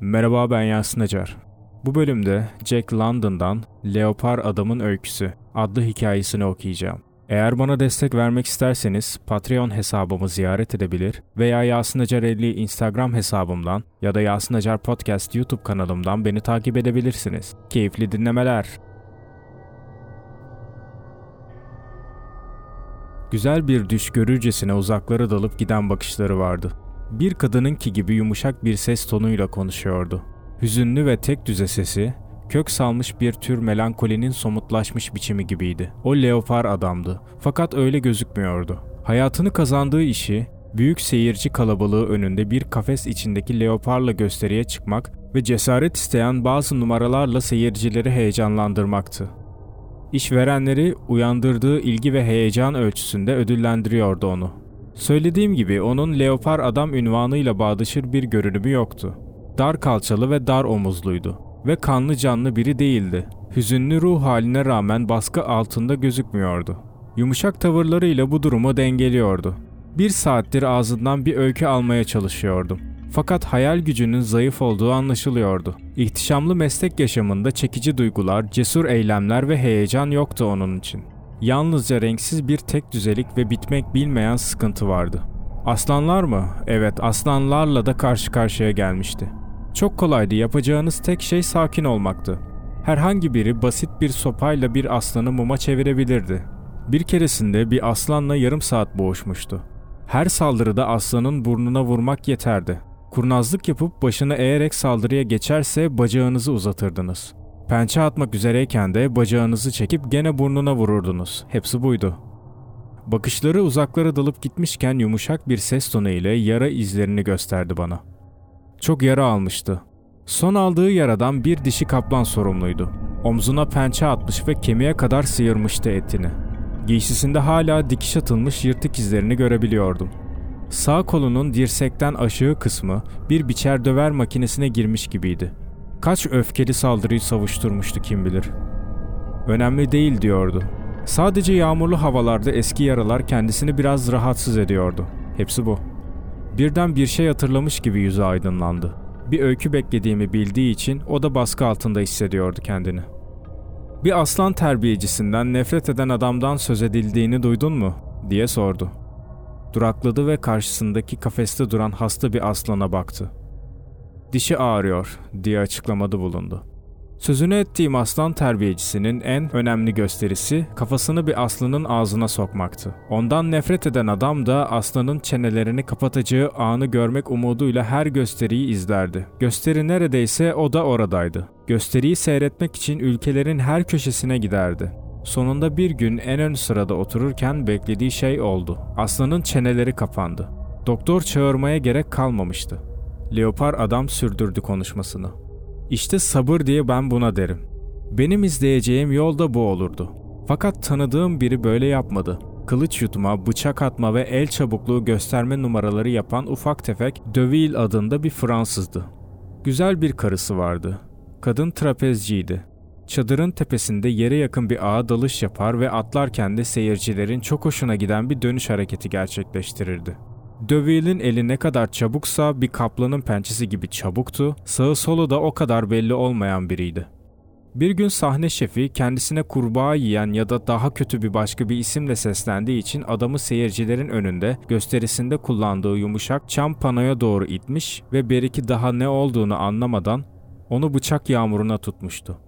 Merhaba ben Yasin Acar. Bu bölümde Jack London'dan Leopar Adamın Öyküsü adlı hikayesini okuyacağım. Eğer bana destek vermek isterseniz Patreon hesabımı ziyaret edebilir veya Yasin Acar 50 Instagram hesabımdan ya da Yasin Acar Podcast YouTube kanalımdan beni takip edebilirsiniz. Keyifli dinlemeler. Güzel bir düş görürcesine uzaklara dalıp giden bakışları vardı. Bir kadınınki gibi yumuşak bir ses tonuyla konuşuyordu. Hüzünlü ve tek düze sesi, kök salmış bir tür melankolinin somutlaşmış biçimi gibiydi. O leopar adamdı fakat öyle gözükmüyordu. Hayatını kazandığı işi, büyük seyirci kalabalığı önünde bir kafes içindeki leoparla gösteriye çıkmak ve cesaret isteyen bazı numaralarla seyircileri heyecanlandırmaktı. İşverenleri uyandırdığı ilgi ve heyecan ölçüsünde ödüllendiriyordu onu. Söylediğim gibi onun leopar adam ünvanıyla bağdaşır bir görünümü yoktu. Dar kalçalı ve dar omuzluydu ve kanlı canlı biri değildi. Hüzünlü ruh haline rağmen baskı altında gözükmüyordu. Yumuşak tavırlarıyla bu durumu dengeliyordu. Bir saattir ağzından bir öykü almaya çalışıyordum. Fakat hayal gücünün zayıf olduğu anlaşılıyordu. İhtişamlı meslek yaşamında çekici duygular, cesur eylemler ve heyecan yoktu onun için. Yalnızca renksiz bir tek düzelik ve bitmek bilmeyen sıkıntı vardı. Aslanlar mı? Evet, aslanlarla da karşı karşıya gelmişti. Çok kolaydı, yapacağınız tek şey sakin olmaktı. Herhangi biri basit bir sopayla bir aslanı muma çevirebilirdi. Bir keresinde bir aslanla yarım saat boğuşmuştu. Her saldırıda aslanın burnuna vurmak yeterdi. Kurnazlık yapıp başını eğerek saldırıya geçerse bacağınızı uzatırdınız. Pençe atmak üzereyken de bacağınızı çekip gene burnuna vururdunuz. Hepsi buydu. Bakışları uzaklara dalıp gitmişken yumuşak bir ses tonu ile yara izlerini gösterdi bana. Çok yara almıştı. Son aldığı yaradan bir dişi kaplan sorumluydu. Omzuna pençe atmış ve kemiğe kadar sıyırmıştı etini. Giysisinde hala dikiş atılmış yırtık izlerini görebiliyordum. Sağ kolunun dirsekten aşağı kısmı bir biçer döver makinesine girmiş gibiydi. Kaç öfkeli saldırıyı savuşturmuştu kim bilir. Önemli değil diyordu. Sadece yağmurlu havalarda eski yaralar kendisini biraz rahatsız ediyordu. Hepsi bu. Birden bir şey hatırlamış gibi yüzü aydınlandı. Bir öykü beklediğimi bildiği için o da baskı altında hissediyordu kendini. Bir aslan terbiyecisinden nefret eden adamdan söz edildiğini duydun mu? diye sordu. Durakladı ve karşısındaki kafeste duran hasta bir aslana baktı. Dişi ağrıyor diye açıklamada bulundu. Sözünü ettiğim aslan terbiyecisinin en önemli gösterisi kafasını bir aslanın ağzına sokmaktı. Ondan nefret eden adam da aslanın çenelerini kapatacağı anı görmek umuduyla her gösteriyi izlerdi. Gösteri neredeyse o da oradaydı. Gösteriyi seyretmek için ülkelerin her köşesine giderdi. Sonunda bir gün en ön sırada otururken beklediği şey oldu. Aslanın çeneleri kapandı. Doktor çağırmaya gerek kalmamıştı. Leopar adam sürdürdü konuşmasını. İşte sabır diye ben buna derim. Benim izleyeceğim yol da bu olurdu. Fakat tanıdığım biri böyle yapmadı. Kılıç yutma, bıçak atma ve el çabukluğu gösterme numaraları yapan ufak tefek Deville adında bir Fransızdı. Güzel bir karısı vardı. Kadın trapezciydi. Çadırın tepesinde yere yakın bir ağa dalış yapar ve atlarken de seyircilerin çok hoşuna giden bir dönüş hareketi gerçekleştirirdi. Döville'in eli ne kadar çabuksa bir kaplanın pençesi gibi çabuktu, sağı solu da o kadar belli olmayan biriydi. Bir gün sahne şefi kendisine kurbağa yiyen ya da daha kötü bir başka bir isimle seslendiği için adamı seyircilerin önünde gösterisinde kullandığı yumuşak çam panoya doğru itmiş ve beriki daha ne olduğunu anlamadan onu bıçak yağmuruna tutmuştu.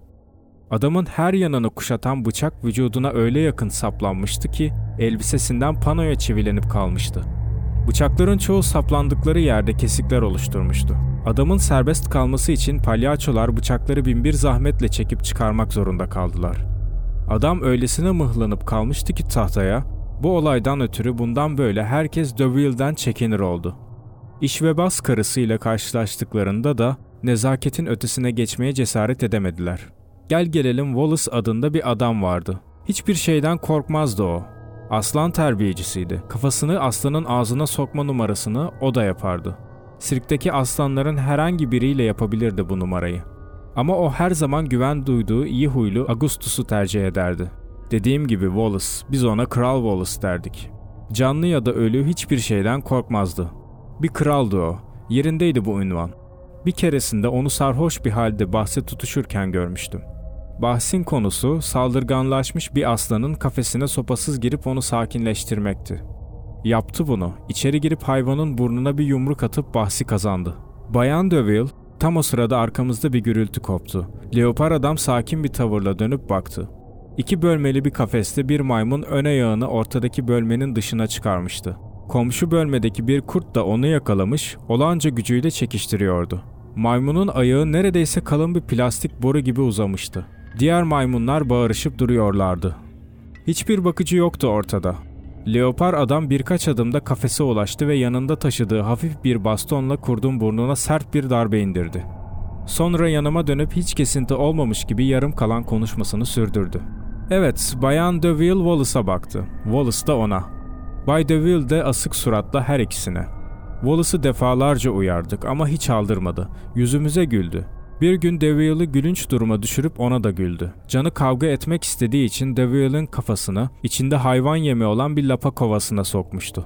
Adamın her yanını kuşatan bıçak vücuduna öyle yakın saplanmıştı ki elbisesinden panoya çivilenip kalmıştı. Bıçakların çoğu saplandıkları yerde kesikler oluşturmuştu. Adamın serbest kalması için palyaçolar bıçakları binbir zahmetle çekip çıkarmak zorunda kaldılar. Adam öylesine mıhlanıp kalmıştı ki tahtaya, bu olaydan ötürü bundan böyle herkes Deville'den çekinir oldu. İş ve bas karısıyla karşılaştıklarında da nezaketin ötesine geçmeye cesaret edemediler. Gel gelelim Wallace adında bir adam vardı. Hiçbir şeyden korkmazdı o. Aslan terbiyecisiydi. Kafasını aslanın ağzına sokma numarasını o da yapardı. Sirkteki aslanların herhangi biriyle yapabilirdi bu numarayı. Ama o her zaman güven duyduğu iyi huylu Augustus'u tercih ederdi. Dediğim gibi Wallace, biz ona Kral Wallace derdik. Canlı ya da ölü hiçbir şeyden korkmazdı. Bir kraldı o, yerindeydi bu ünvan. Bir keresinde onu sarhoş bir halde bahse tutuşurken görmüştüm. Bahsin konusu saldırganlaşmış bir aslanın kafesine sopasız girip onu sakinleştirmekti. Yaptı bunu. İçeri girip hayvanın burnuna bir yumruk atıp bahsi kazandı. Bayan Deville tam o sırada arkamızda bir gürültü koptu. Leopar adam sakin bir tavırla dönüp baktı. İki bölmeli bir kafeste bir maymun öne yağını ortadaki bölmenin dışına çıkarmıştı. Komşu bölmedeki bir kurt da onu yakalamış, olağanca gücüyle çekiştiriyordu. Maymunun ayağı neredeyse kalın bir plastik boru gibi uzamıştı. Diğer maymunlar bağırışıp duruyorlardı. Hiçbir bakıcı yoktu ortada. Leopar adam birkaç adımda kafese ulaştı ve yanında taşıdığı hafif bir bastonla kurdun burnuna sert bir darbe indirdi. Sonra yanıma dönüp hiç kesinti olmamış gibi yarım kalan konuşmasını sürdürdü. Evet, Bayan Deville Wallace'a baktı. Wallace da ona. Bay Deville de asık suratla her ikisine. Wallace'ı defalarca uyardık ama hiç aldırmadı. Yüzümüze güldü. Bir gün Deville'ı gülünç duruma düşürüp ona da güldü. Canı kavga etmek istediği için Deville'in kafasını içinde hayvan yemi olan bir lapa kovasına sokmuştu.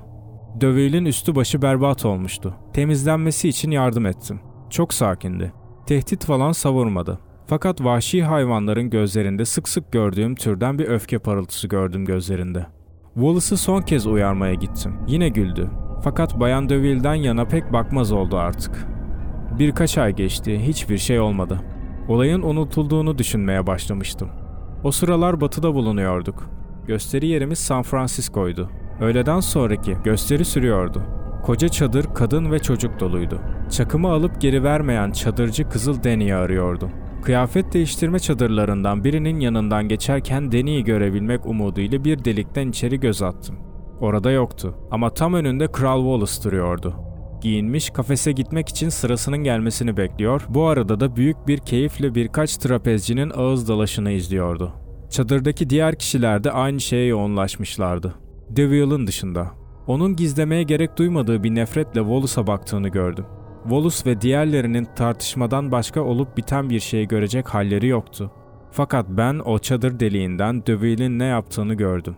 Deville'in üstü başı berbat olmuştu. Temizlenmesi için yardım ettim. Çok sakindi. Tehdit falan savurmadı. Fakat vahşi hayvanların gözlerinde sık sık gördüğüm türden bir öfke parıltısı gördüm gözlerinde. Wallace'ı son kez uyarmaya gittim. Yine güldü. Fakat Bayan Deville'den yana pek bakmaz oldu artık. Birkaç ay geçti, hiçbir şey olmadı. Olayın unutulduğunu düşünmeye başlamıştım. O sıralar batıda bulunuyorduk. Gösteri yerimiz San Francisco'ydu. Öğleden sonraki gösteri sürüyordu. Koca çadır kadın ve çocuk doluydu. Çakımı alıp geri vermeyen çadırcı Kızıl Deni'yi arıyordu. Kıyafet değiştirme çadırlarından birinin yanından geçerken Deni'yi görebilmek umuduyla bir delikten içeri göz attım. Orada yoktu ama tam önünde Kral Wallace duruyordu. Giyinmiş kafese gitmek için sırasının gelmesini bekliyor, bu arada da büyük bir keyifle birkaç trapezcinin ağız dalaşını izliyordu. Çadırdaki diğer kişiler de aynı şeye yoğunlaşmışlardı. Deville'ın dışında. Onun gizlemeye gerek duymadığı bir nefretle Wallace'a baktığını gördüm. Wallace ve diğerlerinin tartışmadan başka olup biten bir şey görecek halleri yoktu. Fakat ben o çadır deliğinden Deville'in ne yaptığını gördüm.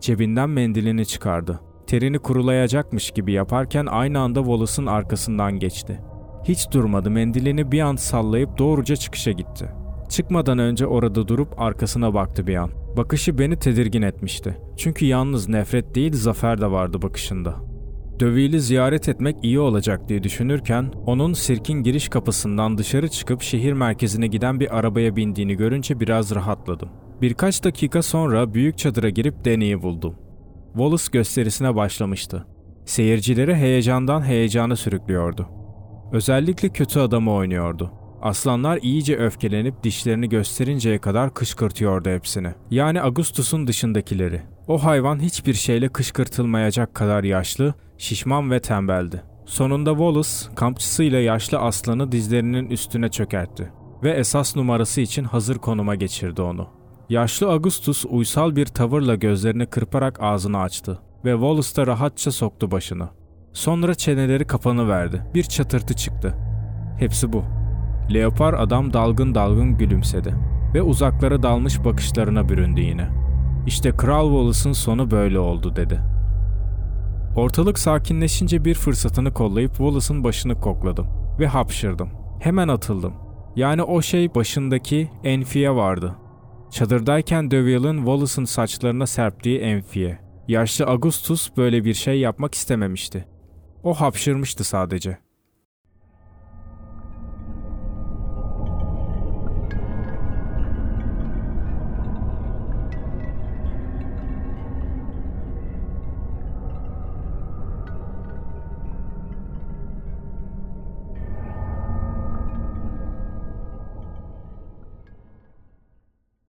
Cebinden mendilini çıkardı. Terini kurulayacakmış gibi yaparken aynı anda Wallace'ın arkasından geçti. Hiç durmadı mendilini bir an sallayıp doğruca çıkışa gitti. Çıkmadan önce orada durup arkasına baktı bir an. Bakışı beni tedirgin etmişti. Çünkü yalnız nefret değil zafer de vardı bakışında. Döveyli ziyaret etmek iyi olacak diye düşünürken onun sirkin giriş kapısından dışarı çıkıp şehir merkezine giden bir arabaya bindiğini görünce biraz rahatladım. Birkaç dakika sonra büyük çadıra girip Danny'i buldum. Wallace gösterisine başlamıştı. Seyircileri heyecandan heyecana sürüklüyordu. Özellikle kötü adamı oynuyordu. Aslanlar iyice öfkelenip dişlerini gösterinceye kadar kışkırtıyordu hepsini. Yani Augustus'un dışındakileri. O hayvan hiçbir şeyle kışkırtılmayacak kadar yaşlı, şişman ve tembeldi. Sonunda Wallace, kampçısıyla yaşlı aslanı dizlerinin üstüne çökertti ve esas numarası için hazır konuma geçirdi onu. Yaşlı Augustus uysal bir tavırla gözlerini kırparak ağzını açtı ve Wallace da rahatça soktu başını. Sonra çeneleri kapanı verdi. Bir çatırtı çıktı. Hepsi bu. Leopar adam dalgın dalgın gülümsedi ve uzaklara dalmış bakışlarına büründü yine. İşte Kral Wallace'ın sonu böyle oldu dedi. Ortalık sakinleşince bir fırsatını kollayıp Wallace'ın başını kokladım ve hapşırdım. Hemen atıldım. Yani o şey başındaki enfiye vardı. Çadırdayken Deville'ın Wallace'ın saçlarına serptiği enfiye. Yaşlı Augustus böyle bir şey yapmak istememişti. O hapşırmıştı sadece.